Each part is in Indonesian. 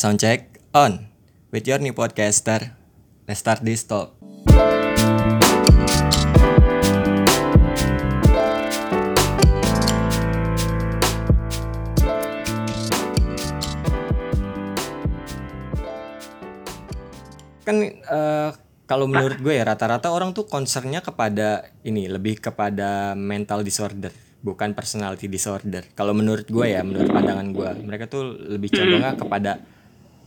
Soundcheck on with your new podcaster. Let's start this talk. Kan eh, kalau menurut gue ya rata-rata orang tuh concernnya kepada ini lebih kepada mental disorder bukan personality disorder. Kalau menurut gue ya, menurut pandangan gue, mereka tuh lebih condongnya kepada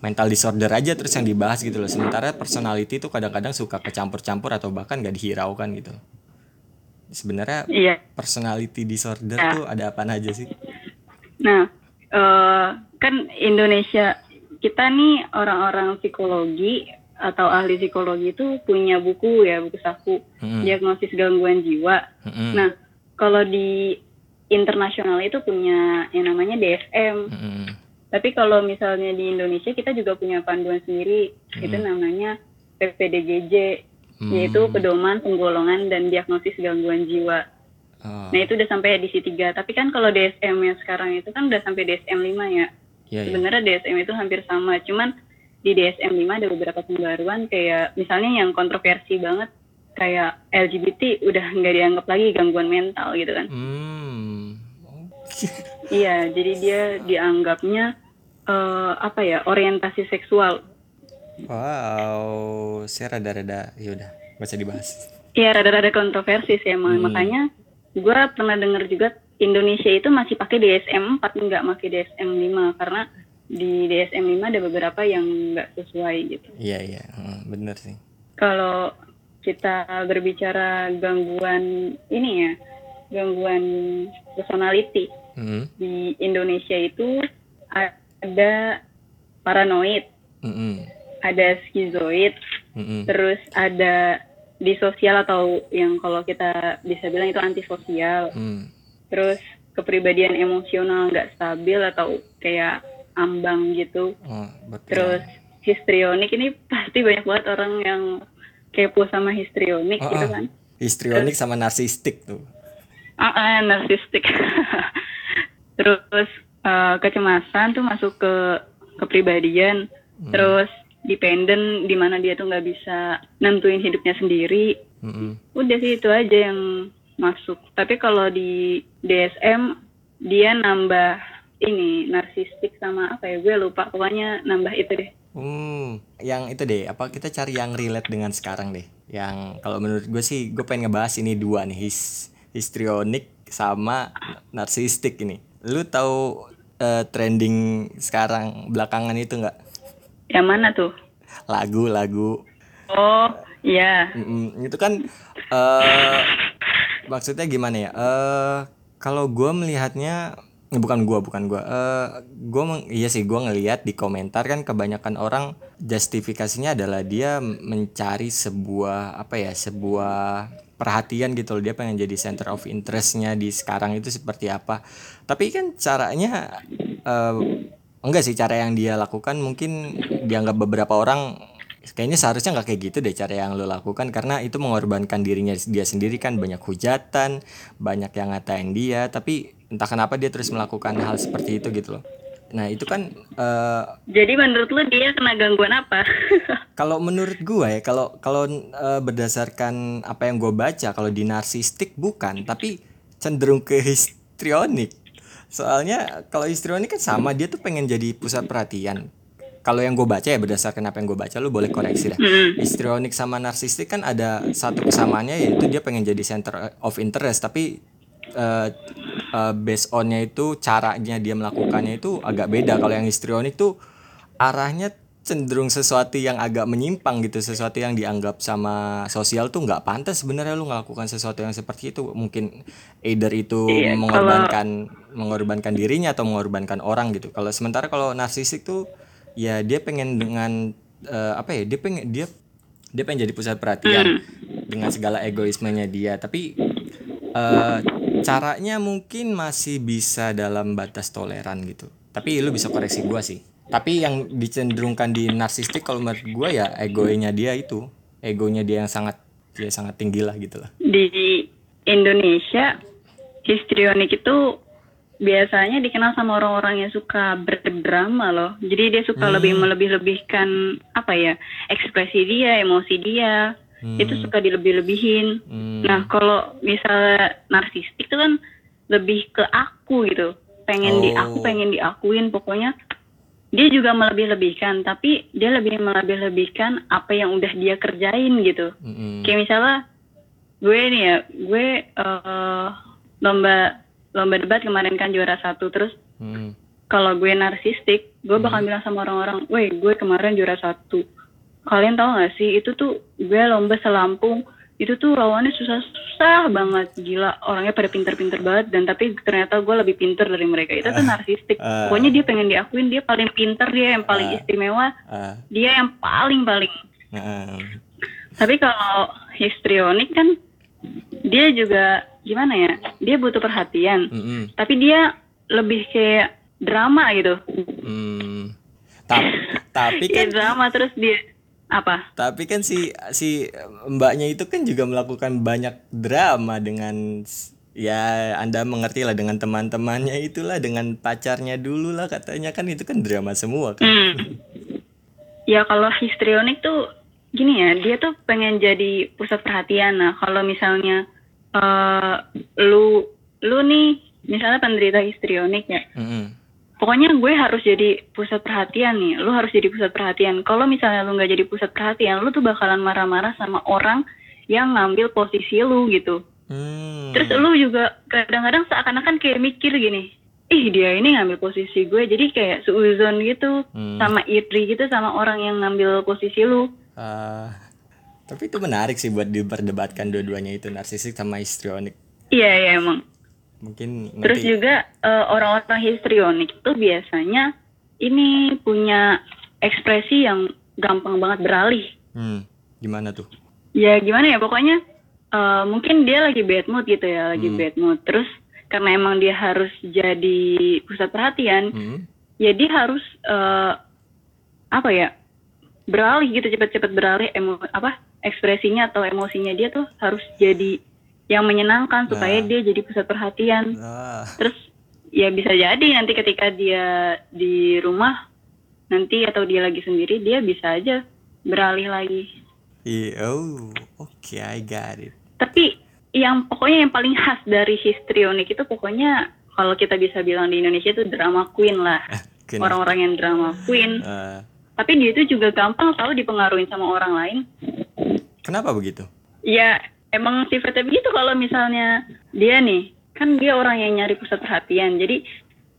mental disorder aja terus yang dibahas gitu loh. Sementara personality tuh kadang-kadang suka kecampur-campur atau bahkan gak dihiraukan gitu. Sebenarnya Iya. personality disorder Ya. tuh ada apa aja sih? Nah, eh, kan Indonesia kita nih orang-orang psikologi atau ahli psikologi itu punya buku ya, buku saku Mm-mm. diagnosis gangguan jiwa. Mm-mm. Nah, kalau di internasional itu punya yang namanya DSM. Mm-mm. Tapi kalau misalnya di Indonesia kita juga punya panduan sendiri, itu namanya PPDGJ, Hmm. yaitu pedoman penggolongan dan diagnosis gangguan jiwa. Oh, Nah itu udah sampai edisi 3. Tapi kan kalau DSM yang sekarang itu kan udah sampai DSM 5 ya. iya, iya. Sebenarnya DSM itu hampir sama. Cuman di DSM 5 ada beberapa pembaruan kayak misalnya yang kontroversi banget kayak LGBT udah nggak dianggap lagi gangguan mental gitu kan. Hmm. Iya, jadi dia dianggapnya eh, apa ya orientasi seksual. Wow, saya rada-rada ya udah, gak usah dibahas. Iya rada-rada kontroversi sih emang. Hmm. Makanya gue pernah dengar juga Indonesia itu masih pakai DSM 4 nggak pakai DSM 5 karena di DSM 5 ada beberapa yang nggak sesuai gitu. Iya, iya, Hmm, bener sih. Kalau kita berbicara gangguan ini ya, gangguan personality Mm-mm. di Indonesia itu ada paranoid, Mm-mm. ada skizoid, Mm-mm. terus ada disosial atau yang kalau kita bisa bilang itu antisosial, Mm. terus kepribadian emosional nggak stabil atau kayak ambang gitu, Oh, betul. terus histrionik ini pasti banyak banget orang yang kepo sama histrionik Oh, gitu oh. kan. histrionik sama narsistik tuh. Ah, ah, narsistik. terus eh, kecemasan tuh masuk ke kepribadian, terus dependent di mana dia tuh nggak bisa nentuin hidupnya sendiri. Mm-mm. Udah sih itu aja yang masuk. Tapi kalau di DSM dia nambah ini narsistik sama apa ya gue lupa pokoknya nambah itu deh. Hmm, yang itu deh, apa kita cari yang relate dengan sekarang deh. Yang kalau menurut gue sih, gue pengen ngebahas ini dua nih, his, histrionik sama narsistik ini. Lu tahu eh, trending sekarang belakangan itu nggak? Yang mana tuh? Lagu-lagu Oh iya. Mm-mm, itu kan eh maksudnya gimana ya? Eh kalau gue melihatnya bukan gua bukan gua eh gua meng- iya sih gua ngelihat di komentar kan kebanyakan orang justifikasinya adalah dia mencari sebuah apa ya sebuah perhatian gitu loh dia pengen jadi center of interestnya di sekarang itu seperti apa. Tapi kan caranya eh enggak sih cara yang dia lakukan mungkin dianggap beberapa orang kayaknya seharusnya nggak kayak gitu deh cara yang lo lakukan karena itu mengorbankan dirinya dia sendiri kan banyak hujatan banyak yang ngatain dia tapi entah kenapa dia terus melakukan hal seperti itu gitu loh nah itu kan eh, Jadi menurut lu dia kena gangguan apa? kalau menurut gue ya kalau kalau eh, berdasarkan apa yang gue baca kalau di narsistik bukan tapi cenderung ke histrionik soalnya kalau histrionik kan sama dia tuh pengen jadi pusat perhatian kalau yang gue baca ya berdasarkan apa yang gue baca lu boleh koreksi dah Hmm. histrionik sama narsistik kan ada satu kesamaannya yaitu dia pengen jadi center of interest tapi eh eh, based onnya itu caranya dia melakukannya itu agak beda. Kalau yang histrionik tuh arahnya cenderung sesuatu yang agak menyimpang gitu. Sesuatu yang dianggap sama sosial tuh nggak pantas sebenarnya lu melakukan sesuatu yang seperti itu. Mungkin either itu Iya, mengorbankan mengorbankan dirinya atau mengorbankan orang gitu. Kalau sementara kalau narsistik tuh ya dia pengen dengan eh, apa ya dia pengen dia dia pengen jadi pusat perhatian dengan segala egoismenya dia. Tapi eh, caranya mungkin masih bisa dalam batas toleran gitu tapi lu bisa koreksi gua sih tapi yang dicenderungkan di narsistik kalau menurut gua ya egonya dia itu egonya dia yang sangat dia sangat tinggi lah gitu lah Di Indonesia histrionik itu biasanya dikenal sama orang-orang yang suka berdrama loh. Jadi dia suka Hmm. lebih melebih-lebihkan apa ya ekspresi dia, emosi dia. Hmm. Itu suka dilebih-lebihin. Hmm. Nah kalau misalnya narsistik itu kan lebih ke aku gitu. Pengen di Oh. aku pengen diakuin pokoknya. Dia juga melebih-lebihkan, tapi dia lebih melebih-lebihkan apa yang udah dia kerjain gitu. Mm-mm. Kayak misalnya gue nih ya, gue eh, lomba lomba debat kemarin kan juara satu terus Mm. kalau gue narsistik, gue bakal Hmm. bilang sama orang-orang, weh gue kemarin juara satu. Kalian tahu gak sih, itu tuh gue lomba selampung, itu tuh lawannya susah-susah banget, gila. Orangnya pada pinter-pinter banget, dan tapi ternyata gue lebih pinter dari mereka. Itu tuh narsistik. Ah. Pokoknya dia pengen diakuin, dia paling pinter, dia yang paling Ah. istimewa, Ah, dia yang paling-paling. ah. Tapi kalau histrionik kan, dia juga gimana ya, dia butuh perhatian. Mm-mm. Tapi dia lebih kayak drama gitu. Ta- tapi Kayak kan drama terus dia apa? tapi kan si si mbaknya itu kan juga melakukan banyak drama dengan ya Anda mengerti lah dengan teman-temannya itulah dengan pacarnya dulu lah katanya kan itu kan drama semua kan. Hmm. Ya kalau histrionik tuh gini ya, dia tuh pengen jadi pusat perhatian. Nah kalau misalnya eh lu lu nih misalnya penderita histrionik ya, Mm-mm. Pokoknya gue harus jadi pusat perhatian nih. Lu harus jadi pusat perhatian. Kalau misalnya lu nggak jadi pusat perhatian, lu tuh bakalan marah-marah sama orang yang ngambil posisi lu gitu. Hmm. Terus lu juga kadang-kadang seakan-akan kayak mikir gini, ih dia ini ngambil posisi gue, jadi kayak seuzon gitu, Hmm. sama iri gitu sama orang yang ngambil posisi lu. Ah, tapi itu menarik sih buat diperdebatkan dua-duanya itu narsisik sama histrionik. Iya iya emang. Mungkin Terus nanti juga eh, orang-orang histrionik itu biasanya ini punya ekspresi yang gampang banget beralih. hmm, gimana tuh? Ya gimana ya pokoknya eh, mungkin dia lagi bad mood gitu ya, lagi Hmm. bad mood. Terus karena emang dia harus jadi pusat perhatian, Hmm. ya dia harus eh, apa ya beralih gitu cepet-cepet beralih emo apa ekspresinya atau emosinya dia tuh harus jadi yang menyenangkan supaya Nah. dia jadi pusat perhatian. Ah, terus ya bisa jadi nanti ketika dia di rumah nanti atau dia lagi sendiri dia bisa aja beralih lagi. Iya, oh, oke, I got it. tapi yang pokoknya yang paling khas dari histrionik itu pokoknya kalau kita bisa bilang di Indonesia itu drama queen lah. Orang-orang yang drama queen. Ah, tapi dia itu juga gampang selalu dipengaruhi sama orang lain. Kenapa begitu? ya emang sifatnya begitu kalau misalnya dia nih kan dia orang yang nyari pusat perhatian. Jadi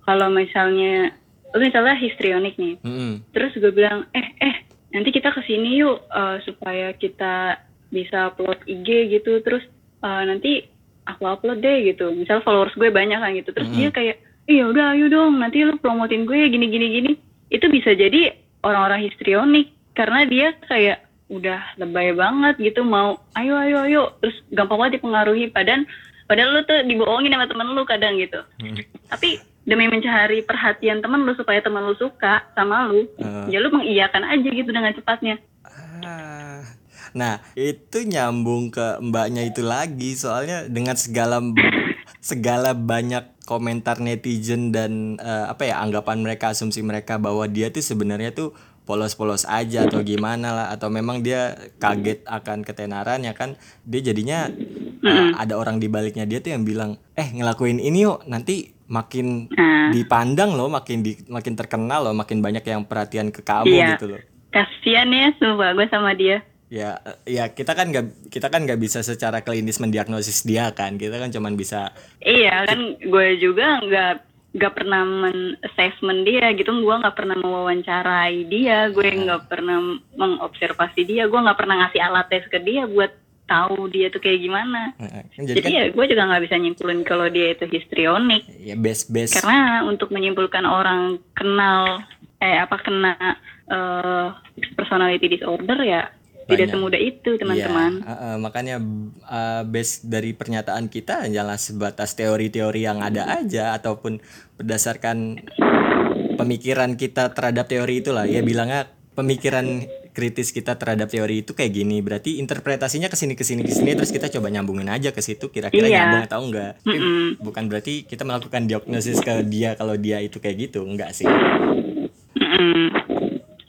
kalau misalnya lu misalnya histrionik nih Mm-mm. terus gue bilang eh eh nanti kita ke sini yuk eh, supaya kita bisa upload IG gitu terus eh, nanti aku upload deh gitu. Misal followers gue banyak kan gitu. Terus dia kayak iya udah ayo dong nanti lu promotin gue gini gini gini. Itu bisa jadi orang-orang histrionik karena dia kayak udah lebay banget gitu mau ayo ayo ayo terus gampang banget dipengaruhi padahal padahal lu tuh dibohongin sama temen lu kadang gitu Hmm. tapi demi mencari perhatian temen lu supaya temen lu suka sama lu Ah. ya lu mengiyakan aja gitu dengan cepatnya Ah. Nah, itu nyambung ke mbaknya itu lagi soalnya dengan segala segala banyak komentar netizen dan eh, apa ya anggapan mereka asumsi mereka bahwa dia tuh sebenarnya tuh polos-polos aja atau gimana lah. Atau memang dia kaget akan ketenaran ya kan? Dia jadinya eh, ada orang di baliknya dia tuh yang bilang eh ngelakuin ini yuk nanti makin Nah. dipandang loh makin di, makin terkenal loh makin banyak yang perhatian ke kamu Iya. gitu loh. Kasian ya sumpah gue sama dia. Ya ya kita kan nggak kita kan nggak bisa secara klinis mendiagnosis dia kan. Kita kan cuman bisa iya kan gue juga nggak nggak pernah men assessment dia gitu. Gue nggak pernah mewawancarai dia. Gue nggak pernah mengobservasi dia. Gue nggak pernah ngasih alat tes ke dia buat tahu dia tuh kayak gimana. Jadi jadi kan ya gue juga nggak bisa nyimpulin kalau dia itu histrionik. Ya best best karena untuk menyimpulkan orang kenal eh apa kena eh, personality disorder ya tidak Banyak. semudah itu teman-teman Iya, eh, eh, makanya eh, base dari pernyataan kita hanyalah sebatas teori-teori yang ada aja ataupun berdasarkan pemikiran kita terhadap teori itulah ya bilangnya pemikiran kritis kita terhadap teori itu kayak gini berarti interpretasinya ke sini ke sini ke sini terus kita coba nyambungin aja ke situ kira-kira Iya. nyambung atau enggak Tapi Mm-mm. bukan berarti kita melakukan diagnosis ke dia kalau dia itu kayak gitu enggak sih Mm-mm.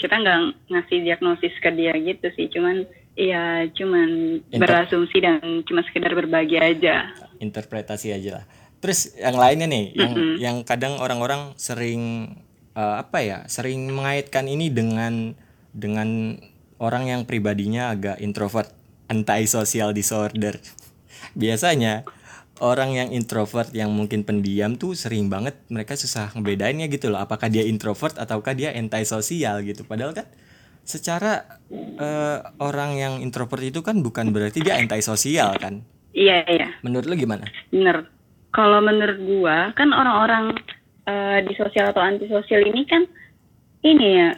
Kita nggak ngasih diagnosis ke dia gitu sih, cuman ya cuman Inter- berasumsi dan cuma sekedar berbagi aja. interpretasi aja lah terus yang lainnya nih yang Mm-mm. yang kadang orang-orang sering eh, apa ya sering mengaitkan ini dengan dengan orang yang pribadinya agak introvert anti-social disorder biasanya orang yang introvert yang mungkin pendiam tuh sering banget mereka susah ngebedainnya gitu loh. Apakah dia introvert ataukah dia anti-sosial gitu. Padahal kan secara eh, orang yang introvert itu kan bukan berarti dia anti-sosial kan? Iya iya, menurut lu gimana? Bener. Kalau menurut gua kan orang-orang eh, di sosial atau antisosial ini kan ini ya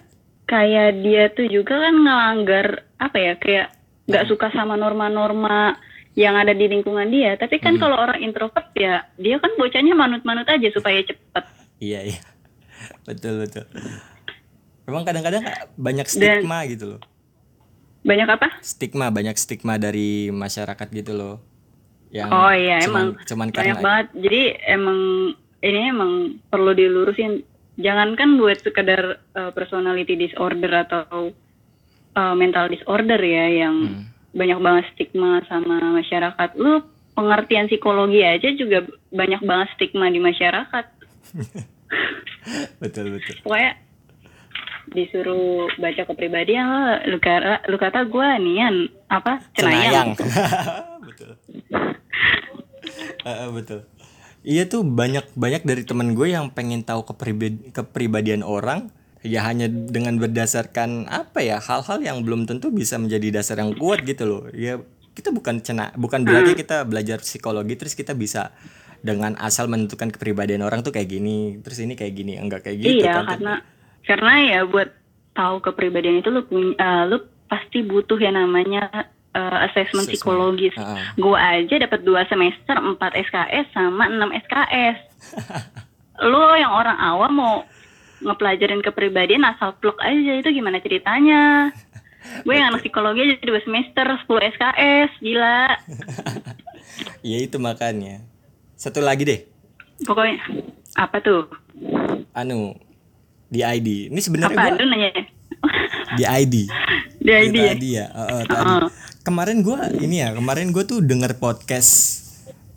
kayak dia tuh juga kan ngelanggar apa ya kayak nggak suka sama norma-norma yang ada di lingkungan dia. Tapi kan kalau orang introvert ya dia kan bocahnya manut-manut aja supaya cepet. Iya iya betul betul. Emang kadang-kadang banyak stigma gitu loh. Banyak apa? Stigma banyak stigma dari masyarakat gitu loh. Yang Oh iya cuman, emang cuman banyak karena banget. Jadi emang ini emang perlu dilurusin. Jangankan buat sekedar uh, personality disorder atau uh, mental disorder ya yang Hmm. Banyak banget stigma sama masyarakat. Lu pengertian psikologi aja juga banyak banget stigma di masyarakat. betul betul. Pokoknya disuruh baca kepribadian lu, lu kata lu kata gue nian apa Cenayang. cenayang betul. Heeh, betul. Iya tuh banyak banyak dari temen gue yang pengen tahu kepribadi, kepribadian orang ya hanya dengan berdasarkan apa ya hal-hal yang belum tentu bisa menjadi dasar yang kuat gitu loh. Ya kita bukan cena bukan berarti kita belajar psikologi terus kita bisa dengan asal menentukan kepribadian orang tuh kayak gini terus ini kayak gini enggak kayak gitu iya kan karena karena ya buat tahu kepribadian itu lu punya eh, lu pasti butuh yang namanya eh, assessment Assessment. psikologis. Heeh. Gua aja dapat dua semester 4 SKS sama 6 SKS. lu yang orang awam mau ngepelajarin kepribadian asal pluk aja itu gimana ceritanya? Gue yang anak psikologi aja dua semester 10 SKS, gila. ya itu makanya satu lagi deh Pokoknya apa tuh? anu di ID ini sebenarnya Apa? gua nanya. di ID Di ID ya? tadi ya Heeh, tadi Heeh. kemarin gua ini ya kemarin gua tuh denger podcast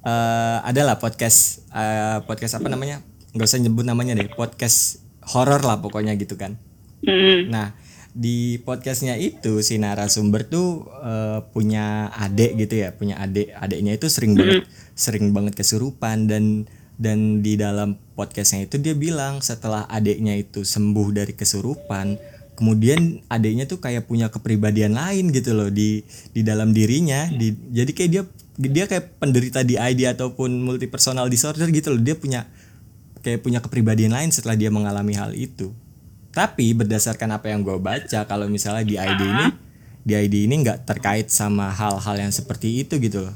eh adalah podcast eh, podcast apa namanya nggak usah nyebut namanya deh podcast horor lah pokoknya gitu kan. Mm. nah di podcastnya itu si narasumber tuh eh, punya adik gitu ya punya adik adiknya itu sering banget sering banget kesurupan dan dan di dalam podcastnya itu dia bilang setelah adiknya itu sembuh dari kesurupan kemudian adiknya tuh kayak punya kepribadian lain gitu loh di di dalam dirinya. Di jadi kayak dia dia kayak penderita DID ataupun multipersonal disorder gitu loh. Dia punya kayak punya kepribadian lain setelah dia mengalami hal itu tapi berdasarkan apa yang gue baca kalau misalnya di ID ini di ID ini nggak terkait sama hal-hal yang seperti itu gitu loh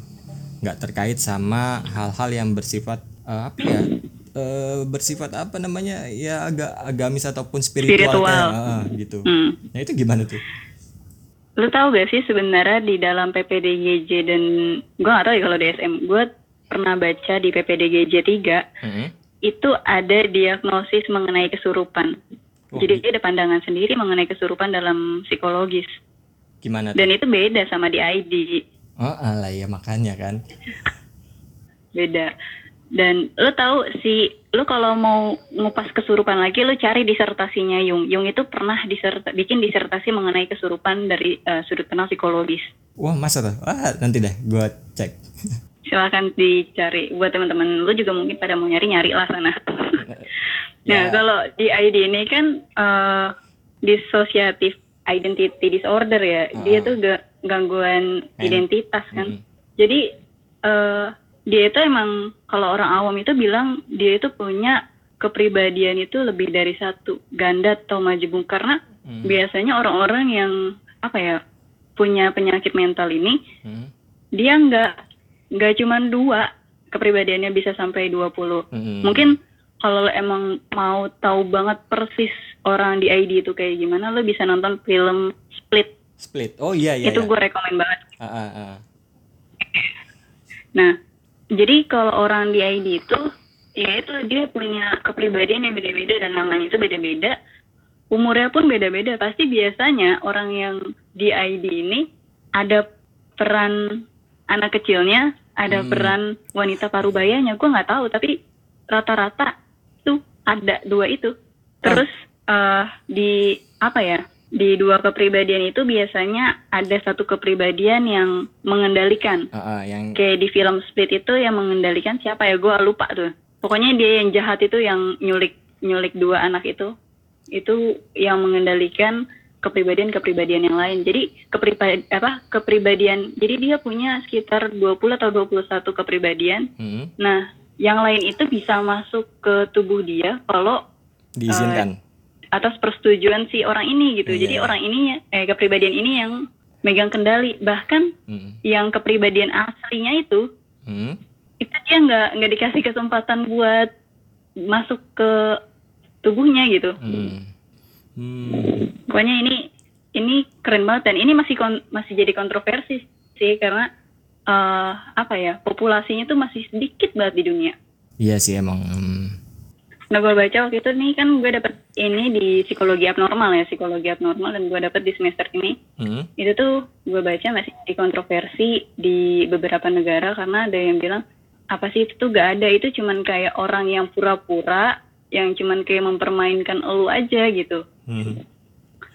nggak terkait sama hal-hal yang bersifat eh, apa ya eh, bersifat apa namanya ya agak agamis ataupun spiritual, Spiritual. kayak, eh, gitu Hmm. nah itu gimana tuh Lu tahu gak sih sebenarnya di dalam PPDGJ dan gue gak tahu ya kalau di SM, gue pernah baca di PPDGJ 3 Mm-mm. Itu ada diagnosis mengenai kesurupan. Oh, Jadi ada pandangan sendiri mengenai kesurupan dalam psikologis. gimana tuh Dan itu beda sama di ID. oh alah ya makanya kan Beda. Dan lu tahu si lu kalau mau ngupas kesurupan lagi lu cari disertasinya Jung. Jung itu pernah diserta, bikin disertasi mengenai kesurupan dari eh, sudut pandang psikologis. wah masa tuh wah nanti deh gue cek silakan dicari buat teman-teman lu juga mungkin pada mau nyari nyari lah sana nah Ya. kalau di ID ini kan eh dissociative identity disorder ya dia tuh ga- gangguan identitas kan Mm-mm. jadi eh dia itu emang kalau orang awam itu bilang dia itu punya kepribadian itu lebih dari satu ganda atau majemuk karena Mm. biasanya orang-orang yang apa ya punya penyakit mental ini Mm. dia nggak nggak cuman dua kepribadiannya bisa sampai 20 Mm-mm. mungkin kalau lo emang mau tahu banget persis orang di ID itu kayak gimana, lo bisa nonton film Split. Split. Oh iya iya. itu iya. gue rekomen banget. Ah, ah, ah. Nah, jadi kalau orang di ID itu, ya itu dia punya kepribadian yang beda-beda dan namanya itu beda-beda. Umurnya pun beda-beda. Pasti biasanya orang yang di ID ini ada peran anak kecilnya, ada Hmm. peran wanita parubayanya. Gue nggak tahu, tapi rata-rata tuh ada dua itu. Terus eh, di apa ya? Di dua kepribadian itu biasanya ada satu kepribadian yang mengendalikan Ah, ah, yang kayak di film Split itu yang mengendalikan siapa ya gue lupa tuh pokoknya dia yang jahat itu yang nyulik nyulik dua anak itu itu yang mengendalikan kepribadian kepribadian yang lain jadi kepribadian apa kepribadian jadi dia punya sekitar 20 atau 21 kepribadian Hmm, nah yang lain itu bisa masuk ke tubuh dia kalau diizinkan. atas persetujuan si orang ini gitu Iya. jadi orang ini eh kepribadian ini yang megang kendali bahkan Hmm. yang kepribadian aslinya itu Hmm. itu dia nggak nggak dikasih kesempatan buat masuk ke tubuhnya gitu. Hmm. Hmm. Pokoknya ini ini keren banget dan ini masih kon- masih jadi kontroversi sih karena eh apa ya populasinya tuh masih sedikit banget di dunia. Iya sih emang. Hmm. Nah gue baca waktu itu nih kan gue dapet ini di psikologi abnormal ya psikologi abnormal dan gue dapet di semester ini Hmm. itu tuh gue baca masih di kontroversi di beberapa negara karena ada yang bilang apa sih itu tuh gak ada itu cuman kayak orang yang pura-pura yang cuman kayak mempermainkan elu aja gitu Hmm.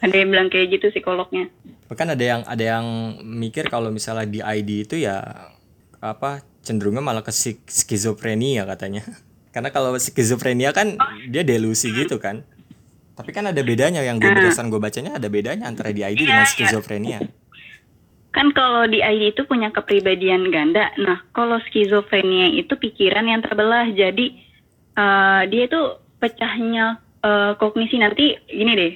ada yang bilang kayak gitu psikolognya Bahkan ada yang ada yang mikir kalau misalnya di ID itu ya apa cenderungnya malah ke skizofrenia katanya. Karena kalau skizofrenia kan dia delusi gitu kan. Tapi kan ada bedanya yang gue berdasarkan gue bacanya ada bedanya antara di ID dengan skizofrenia. kan kalau di ID itu punya kepribadian ganda nah kalau skizofrenia itu pikiran yang terbelah jadi eh, dia itu pecahnya eh, kognisi nanti gini deh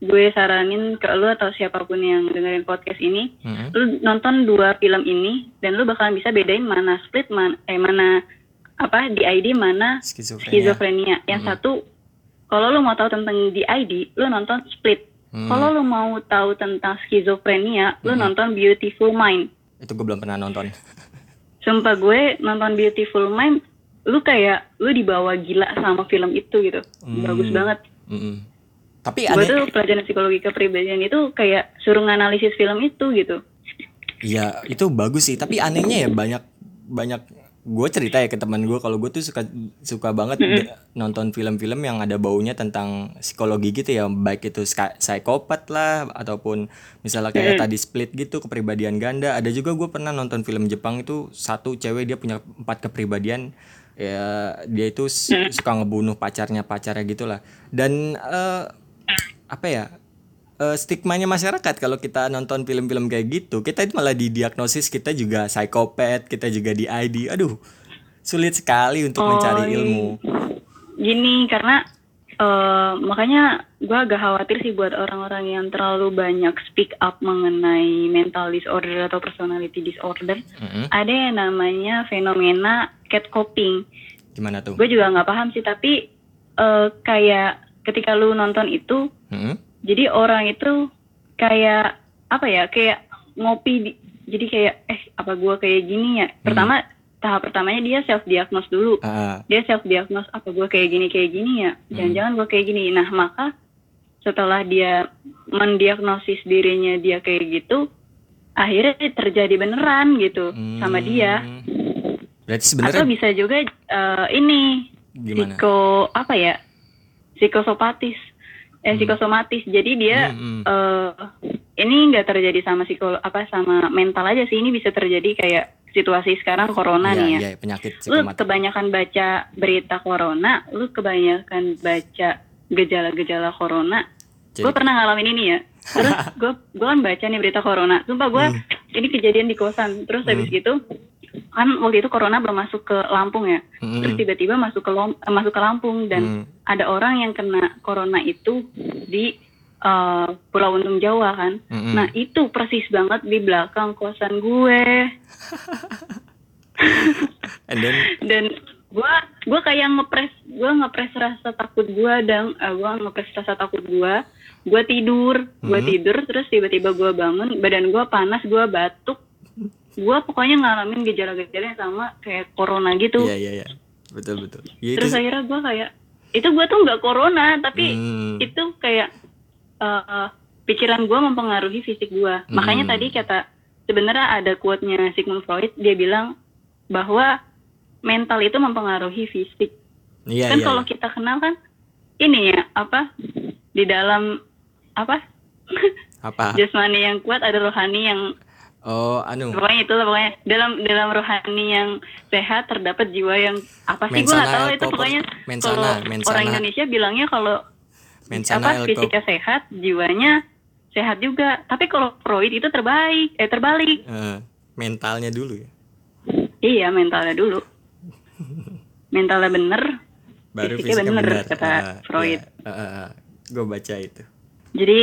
gue saranin ke lu atau siapa pun yang dengerin podcast ini Hmm. lu nonton dua film ini dan lu bakalan bisa bedain mana split man eh mana apa di ID mana Skizofrenia. skizofrenia. Yang satu kalau lu mau tahu tentang di ID, lu nonton split. Hmm. Kalau lu mau tahu tentang skizofrenia, lu nonton Beautiful Mind. Itu gue belum pernah nonton. Sumpah gue nonton Beautiful Mind, lu kayak lu dibawa gila sama film itu gitu. Bagus banget. Mm-mm. Tapi aneh, tuh pelajaran psikologi kepribadian itu kayak suruh nganalisis film itu gitu. Iya itu bagus sih. Tapi anehnya ya banyak banyak gue cerita ya ke teman gue kalau gue tuh suka suka banget de- nonton film-film yang ada baunya tentang psikologi gitu ya baik itu psikopat lah ataupun misalnya kayak tadi split gitu kepribadian ganda ada juga gue pernah nonton film Jepang itu satu cewek dia punya empat kepribadian ya dia itu s- suka ngebunuh pacarnya pacarnya gitulah dan eh, apa ya eh, stigmanya masyarakat kalau kita nonton film-film kayak gitu kita itu malah didiagnosis kita juga psikopat kita juga di ID aduh sulit sekali untuk mencari iya. ilmu Gini karena eh, makanya gue agak khawatir sih buat orang-orang yang terlalu banyak speak up mengenai mental disorder atau personality disorder. Mm-mm. Ada yang namanya fenomena catcoping. gimana tuh? Gue juga nggak paham sih tapi eh, kayak ketika lu nonton itu, Mm-mm. jadi orang itu kayak apa ya kayak ngopi di, jadi kayak eh apa gue kayak gini ya. Pertama tahap pertamanya dia self diagnose dulu. Ah, dia self diagnose apa gue kayak gini kayak gini ya? Jangan-jangan gue kayak gini. Nah maka setelah dia mendiagnosis dirinya dia kayak gitu akhirnya terjadi beneran gitu sama dia hmm. berarti atau sebenarnya bisa juga eh, ini gimana psiko apa ya psikosopatis eh psikosomatis jadi dia Hmm, hmm. eh ini nggak terjadi sama psiko apa sama mental aja sih ini bisa terjadi kayak situasi sekarang corona Iya, nih ya iya, penyakit lu kebanyakan baca berita corona, lu kebanyakan baca gejala-gejala corona. Jadi- Gue pernah ngalamin ini ya. Terus gue gue kan baca nih berita corona. Sumpah gue Hmm. ini kejadian di kosan. Terus habis gitu kan waktu itu corona belum masuk ke Lampung ya. Mm-mm. Terus tiba-tiba masuk ke Lom- eh, masuk ke Lampung dan Hmm. ada orang yang kena corona itu di eh, Pulau Untung Jawa kan. Mm-mm. Nah itu persis banget di belakang kosan gue and then dan gue gue kayak ngepres gue ngepres rasa takut gue dan uh, gue ngepres rasa takut gue gue tidur gue Hmm. tidur terus tiba-tiba gue bangun badan gue panas gue batuk gue pokoknya ngalamin gejala-gejala yang sama kayak corona gitu Iya iya iya. Betul betul. Ya, itu terus akhirnya gue kayak itu gue tuh nggak corona tapi Hmm. itu kayak uh, pikiran gue mempengaruhi fisik gue makanya Hmm. tadi kata sebenarnya ada quote-nya Sigmund Freud dia bilang bahwa mental itu mempengaruhi fisik Iya kan iya. kalau kita kenal kan ini ya apa di dalam apa Apa? jasmani yang kuat ada rohani yang Oh, anu. pokoknya itulah pokoknya dalam dalam rohani yang sehat terdapat jiwa yang apa sih gue nggak tahu itu pokoknya mensana, kalau mensana. orang Indonesia bilangnya kalau Mensana apa fisiknya sehat jiwanya sehat juga tapi kalau Freud itu terbaik eh terbalik Eh, mentalnya dulu ya. iya mentalnya dulu mentalnya bener Baru Fisiknya fisiknya bener, benar. kata Freud. gue baca itu. Jadi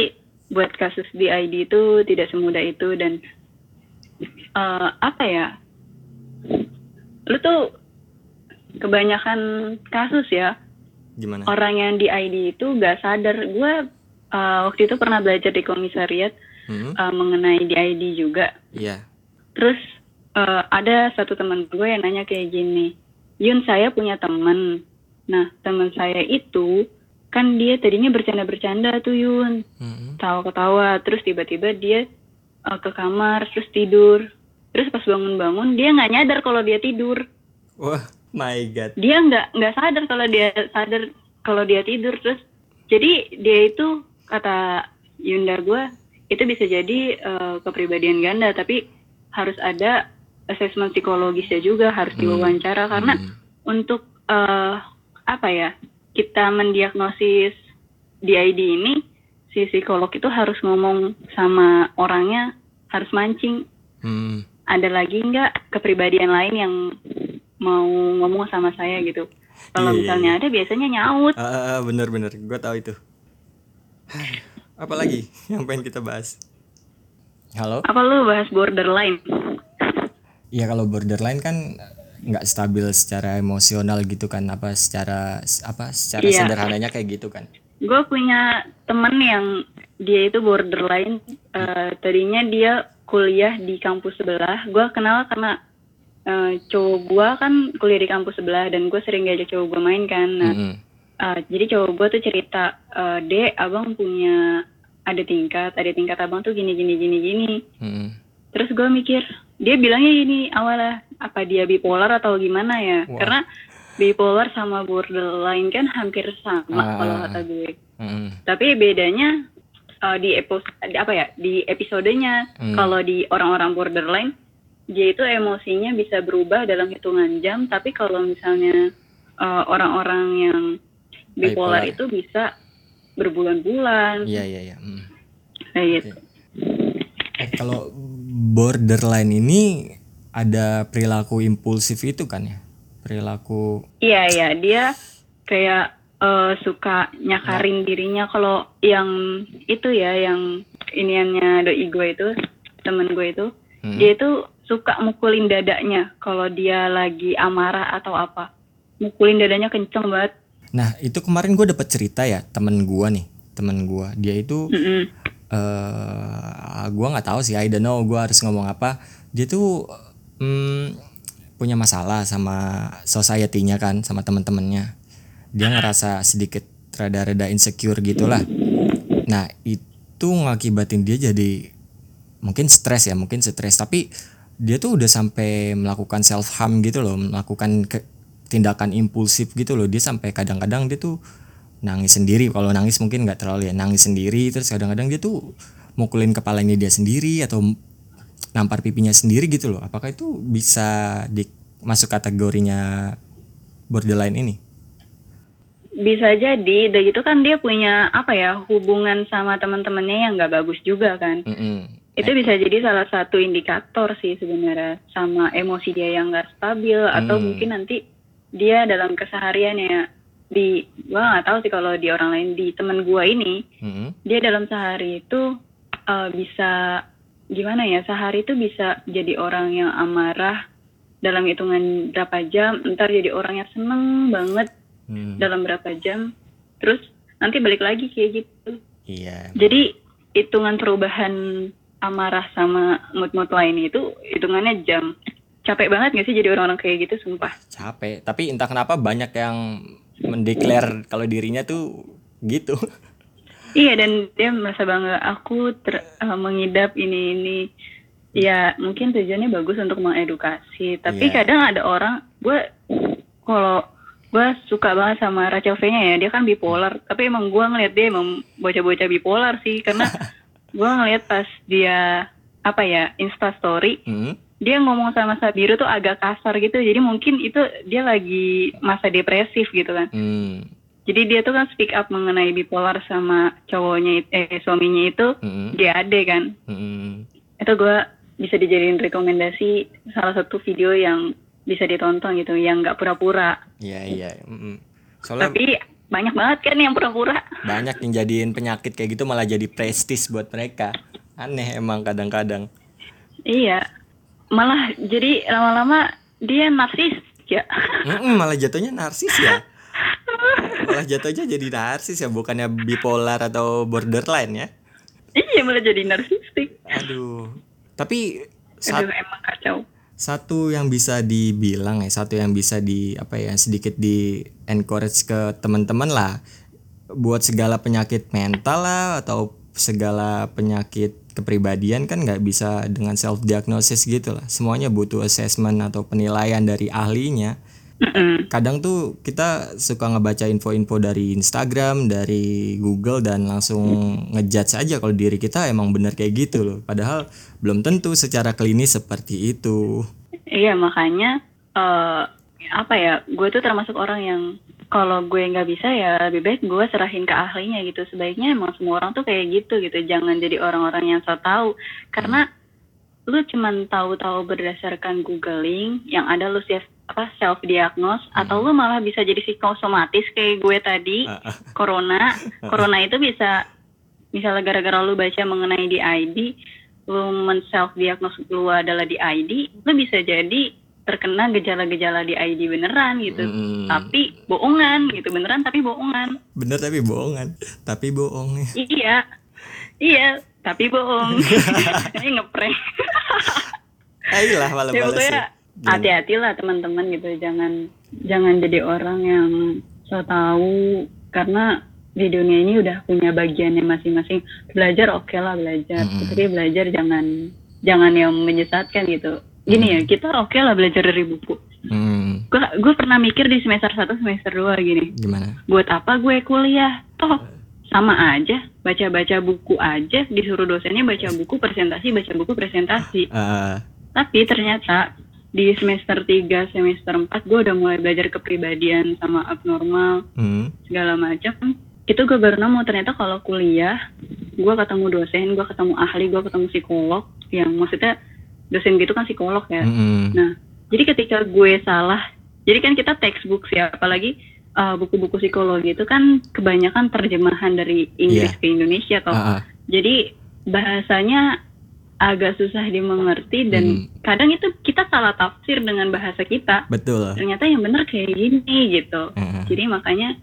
buat kasus DID itu tidak semudah itu dan eh, apa ya? Lu tuh kebanyakan kasus ya Gimana? orang yang DID itu gak sadar. Gue eh, waktu itu pernah belajar di komisariat Hmm? eh, mengenai DID juga. Iya. Terus eh, ada satu teman gue yang nanya kayak gini, Yun saya punya teman. Nah teman saya itu kan dia tadinya bercanda-bercanda tuh Yun, Hmm. tawa-ketawa. Terus tiba-tiba dia eh, ke kamar terus tidur. Terus pas bangun-bangun dia nggak nyadar kalau dia tidur. Wah, my god. Dia nggak nggak sadar kalau dia sadar kalau dia tidur terus. Jadi dia itu kata Yunda gue itu bisa jadi eh, kepribadian ganda tapi harus ada asesmen psikologisnya juga harus diwawancara karena Hmm. untuk eh, apa ya kita mendiagnosis DID ini si psikolog itu harus ngomong sama orangnya harus mancing Hmm. ada lagi nggak kepribadian lain yang mau ngomong sama saya gitu kalau Iya, iya, misalnya ada biasanya nyaut Ah, ah, ah, bener-bener, gue tahu itu. Apalagi yang pengen kita bahas? Halo? apa lu bahas borderline Ya kalau borderline kan nggak stabil secara emosional gitu kan apa secara apa secara Iya. sederhananya kayak gitu kan gue punya temen yang dia itu borderline eh, tadinya dia kuliah di kampus sebelah gue kenal karena eh, cowok gue kan kuliah di kampus sebelah dan gue sering ngajak cowok gue main kan nah Mm-mm. eh, jadi cowok gue tuh cerita eh, dek abang punya ada tingkat ada tingkat abang tuh gini gini gini gini Mm-mm. terus gue mikir dia bilangnya gini awalnya apa dia bipolar atau gimana ya Wah. karena bipolar sama borderline kan hampir sama Ah, kalau ah, kata gue. Mm-mm. tapi bedanya uh, di epos di apa ya di episodenya. Hmm. kalau di orang-orang borderline dia itu emosinya bisa berubah dalam hitungan jam. Tapi kalau misalnya uh, orang-orang yang bipolar, Bipolar. itu bisa berbulan-bulan. Iya iya iya. Mm. kayak gitu. Eh, kalau borderline ini ada perilaku impulsif itu kan ya perilaku. Iya iya. Dia kayak uh, suka nyakarin dirinya. Kalau yang itu ya yang iniannya doi gue itu temen gue itu Hmm. dia itu suka mukulin dadanya kalau dia lagi amarah atau apa. Mukulin dadanya kenceng banget. Nah itu kemarin gue dapat cerita ya temen gue nih temen gue dia itu Mm-mm. eh gue nggak tahu sih I don't know gue harus ngomong apa. Dia tuh mm, punya masalah sama society-nya kan sama teman-temannya dia ngerasa sedikit rada-rada insecure gitulah. Nah itu ngakibatin dia jadi mungkin stres ya mungkin stres. Tapi dia tuh udah sampai melakukan self harm gitu loh melakukan ke- tindakan impulsif gitu loh. Dia sampai kadang-kadang dia tuh nangis sendiri. Kalau nangis mungkin nggak terlalu ya nangis sendiri. Terus kadang-kadang dia tuh mukulin kepalanya dia sendiri atau nampar pipinya sendiri gitu loh apakah itu bisa di masuk kategorinya borderline ini bisa jadi udah gitu kan dia punya apa ya hubungan sama teman-temannya yang nggak bagus juga kan Mm-mm. itu bisa jadi salah satu indikator sih sebenarnya sama emosi dia yang nggak stabil atau Hmm. mungkin nanti dia dalam kesehariannya di gua nggak tahu sih kalau di orang lain di temen gua ini Mm-mm. dia dalam sehari itu eh, bisa gimana ya sehari itu bisa jadi orang yang amarah dalam hitungan berapa jam, ntar jadi orang yang seneng banget Hmm, dalam berapa jam, terus nanti balik lagi kayak gitu. iya Jadi hitungan perubahan amarah sama mood-mood lain itu hitungannya jam. Capek banget gak sih jadi orang-orang kayak gitu, sumpah. capek tapi entah kenapa banyak yang mendeklar kalau dirinya tuh gitu Iya dan dia merasa bangga aku ter- eh, mengidap ini ini. Ya mungkin tujuannya bagus untuk mengedukasi. Tapi Iya. kadang ada orang, gue kalau gue suka banget sama Rachel V-nya ya. Dia kan bipolar. Tapi emang gue ngeliat dia emang bocah-bocah bipolar sih. Karena gue ngeliat pas dia apa ya Insta Story, Hmm, dia ngomong sama Sabiru tuh agak kasar gitu. Jadi mungkin itu dia lagi masa depresif gitu kan. hmm, Jadi dia tuh kan speak up mengenai bipolar sama cowoknya eh suaminya itu hmm, GAD kan. hmm. Itu gua bisa dijadiin rekomendasi salah satu video yang bisa ditonton gitu yang nggak pura-pura. iya iya mm-mm. soalnya Tapi banyak banget kan yang pura-pura. banyak yang jadiin penyakit kayak gitu malah jadi prestis buat mereka aneh emang kadang-kadang Iya. Malah jadi lama-lama dia narsis ya. Mm-mm, malah jatuhnya narsis ya malah jatuhnya jadi narsis ya bukannya bipolar atau borderline ya iya malah jadi narsistik. aduh tapi sat- Aduh emang kacau. satu yang bisa dibilang ya satu yang bisa di apa ya sedikit di encourage ke teman-teman lah buat segala penyakit mental lah atau segala penyakit kepribadian kan nggak bisa dengan self diagnosis gitu lah semuanya butuh assessment atau penilaian dari ahlinya Mm-mm. kadang tuh kita suka ngebaca info-info dari Instagram, dari Google dan langsung ngejudge aja kalau diri kita emang bener kayak gitu loh. Padahal belum tentu secara klinis seperti itu. Iya makanya eh apa ya gue tuh termasuk orang yang kalau gue nggak bisa ya lebih baik gue serahin ke ahlinya gitu sebaiknya emang semua orang tuh kayak gitu gitu jangan jadi orang-orang yang so tahu karena lu cuman tahu-tahu berdasarkan googling yang ada lu self apa self diagnose atau lu malah bisa jadi psikosomatis kayak gue tadi Ah, ah. corona corona itu bisa misalnya gara-gara lu baca mengenai di ID lu men self diagnose lu adalah di ID lu bisa jadi terkena gejala-gejala di ID beneran gitu Mm-mm. tapi bohongan gitu beneran tapi bohongan Bener tapi bohongan. Tapi bohong. iya iya tapi bohong ini ngeprank Ayolah ya pokoknya ya. Hati-hatilah teman-teman gitu jangan jangan jadi orang yang so tahu karena di dunia ini udah punya bagiannya masing-masing. Belajar oke lah belajar. Mm-mm. tapi belajar jangan jangan yang menyesatkan gitu. Gini ya kita oke lah belajar dari buku. Hmm, gue gue pernah mikir di semester 1 semester 2 gini. Gimana? buat apa gue kuliah? Toh sama aja. Baca-baca buku aja. Disuruh dosennya baca buku presentasi baca buku presentasi. Eh, tapi ternyata di semester 3, semester 4 gue udah mulai belajar kepribadian sama abnormal hmm, segala macam. Itu gue baru nemu ternyata kalau kuliah gue ketemu dosen, gue ketemu ahli, gue ketemu psikolog yang maksudnya dosen gitu kan psikolog ya. mm-mm. Nah, jadi ketika gue salah, jadi kan kita textbook ya, apalagi uh, buku-buku psikologi itu kan kebanyakan terjemahan dari Inggris Iya. ke Indonesia toh. Ah. Jadi bahasanya agak susah dimengerti dan Hmm. kadang itu kita salah tafsir dengan bahasa kita. betul. Ternyata yang benar kayak gini gitu. Ah. Jadi makanya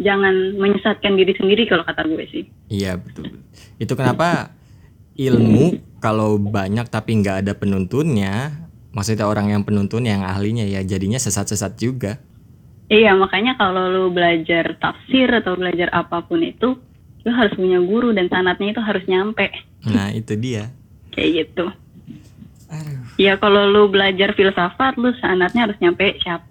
jangan menyesatkan diri sendiri kalau kata gue sih. Iya betul. Itu kenapa ilmu kalau banyak tapi nggak ada penuntunnya, maksudnya orang yang penuntun yang ahlinya ya jadinya sesat-sesat juga. Iya, makanya kalau lu belajar tafsir atau belajar apa pun itu, lu harus punya guru dan sanatnya itu harus nyampe. Nah itu dia. Kayak gitu. Aduh. Ya kalau lu belajar filsafat, lu sanatnya harus nyampe siapa.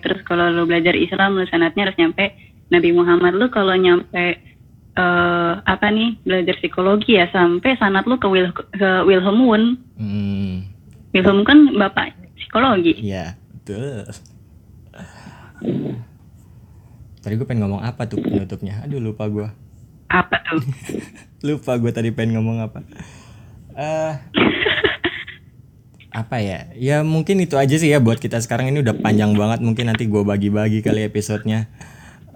Terus kalau lu belajar Islam, lu sanatnya harus nyampe Nabi Muhammad. Lu kalau nyampe eh apa nih belajar psikologi ya sampai sanat lu ke, Wil ke Wilhelm Wundt. Hmm, Wilhelm kan bapak psikologi. iya betul. Tadi gue pengen ngomong apa tuh penutupnya? Aduh lupa gue. Apa tuh? Lupa gue tadi pengen ngomong apa. Eh apa ya? Ya mungkin itu aja sih ya buat kita sekarang ini udah panjang banget. Mungkin nanti gue bagi-bagi kali episodenya.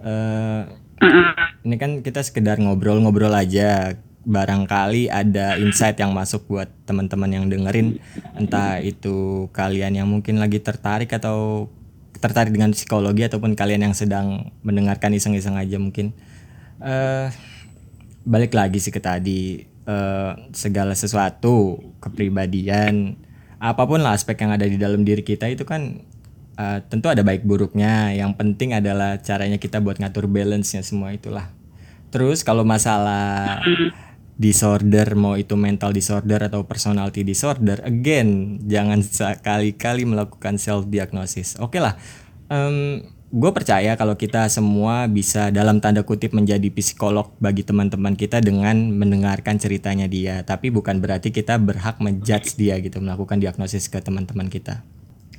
Mm-mm. ini kan kita sekedar ngobrol-ngobrol aja. barangkali ada insight yang masuk buat teman-teman yang dengerin entah itu kalian yang mungkin lagi tertarik atau tertarik dengan psikologi ataupun kalian yang sedang mendengarkan iseng-iseng aja mungkin eh balik lagi sih ke tadi eh, segala sesuatu kepribadian apa pun lah aspek yang ada di dalam diri kita itu kan eh, tentu ada baik buruknya. Yang penting adalah caranya kita buat ngatur balance-nya semua itulah. Terus kalau masalah disorder mau itu mental disorder atau personality disorder again jangan sekali-kali melakukan self diagnosis oke lah gue percaya kalau kita semua bisa dalam tanda kutip menjadi psikolog bagi teman-teman kita dengan mendengarkan ceritanya dia. Tapi bukan berarti kita berhak menjudge dia gitu melakukan diagnosis ke teman-teman kita.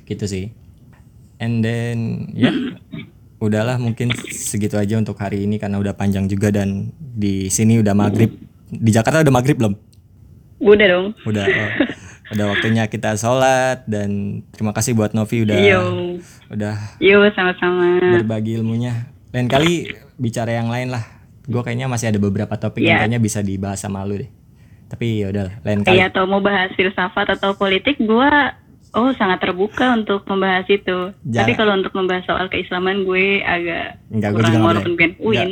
Gitu sih. And then ya udahlah mungkin segitu aja untuk hari ini karena udah panjang juga dan di sini udah maghrib. Di Jakarta udah maghrib belum? Udah dong. udah oh, udah waktunya kita sholat dan terima kasih buat Novi udah Yo. udah Yo, sama-sama. berbagi ilmunya lain kali bicara yang lain lah gue kayaknya masih ada beberapa topik yang Iya. kayaknya bisa dibahas sama lu deh tapi ya udah lain kali Iya, atau mau bahas filsafat atau politik, gua oh sangat terbuka untuk membahas itu. Jangan. Tapi kalau untuk membahas soal keislaman gue agak Enggak, gue kurang juga walaupun gue UIN.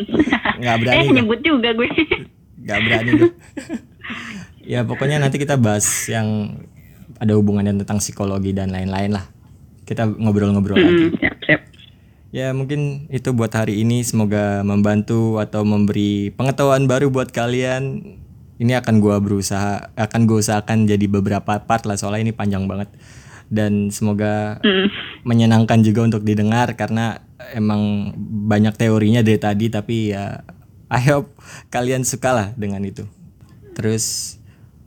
Nggak- berani eh, gue. nyebut juga gue. nggak berani ya pokoknya nanti kita bahas yang ada hubungannya tentang psikologi dan lain-lain lah kita ngobrol-ngobrol lagi Hmm, siap, siap. Ya mungkin itu buat hari ini semoga membantu atau memberi pengetahuan baru buat kalian. Ini akan gua berusaha akan gue usahakan jadi beberapa part lah soalnya ini panjang banget dan semoga Hmm. menyenangkan juga untuk didengar karena emang banyak teorinya dari tadi tapi ya I hope kalian suka lah dengan itu. Terus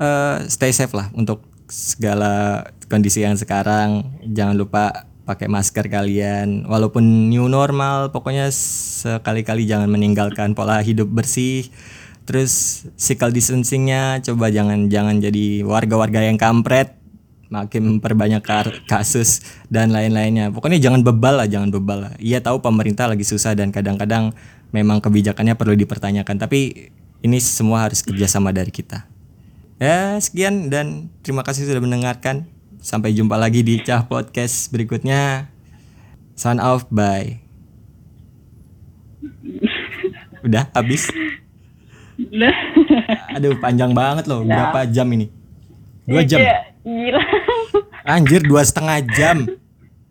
eh, stay safe lah untuk segala kondisi yang sekarang. Jangan lupa pakai masker kalian. Walaupun new normal, pokoknya sekali-kali jangan meninggalkan pola hidup bersih. Terus physical distancingnya coba jangan jangan jadi warga-warga yang kampret makin memperbanyak kasus dan lain-lainnya. Pokoknya jangan bebal lah, jangan bebal lah. Iya tahu pemerintah lagi susah dan kadang-kadang memang kebijakannya perlu dipertanyakan. Tapi ini semua harus kerjasama dari kita. Ya sekian dan terima kasih sudah mendengarkan. Sampai jumpa lagi di Cah Podcast berikutnya. Sign off, bye. Udah habis? Udah. Aduh panjang banget loh. Berapa jam ini? Dua jam. Iya, Gila. Anjir dua setengah jam.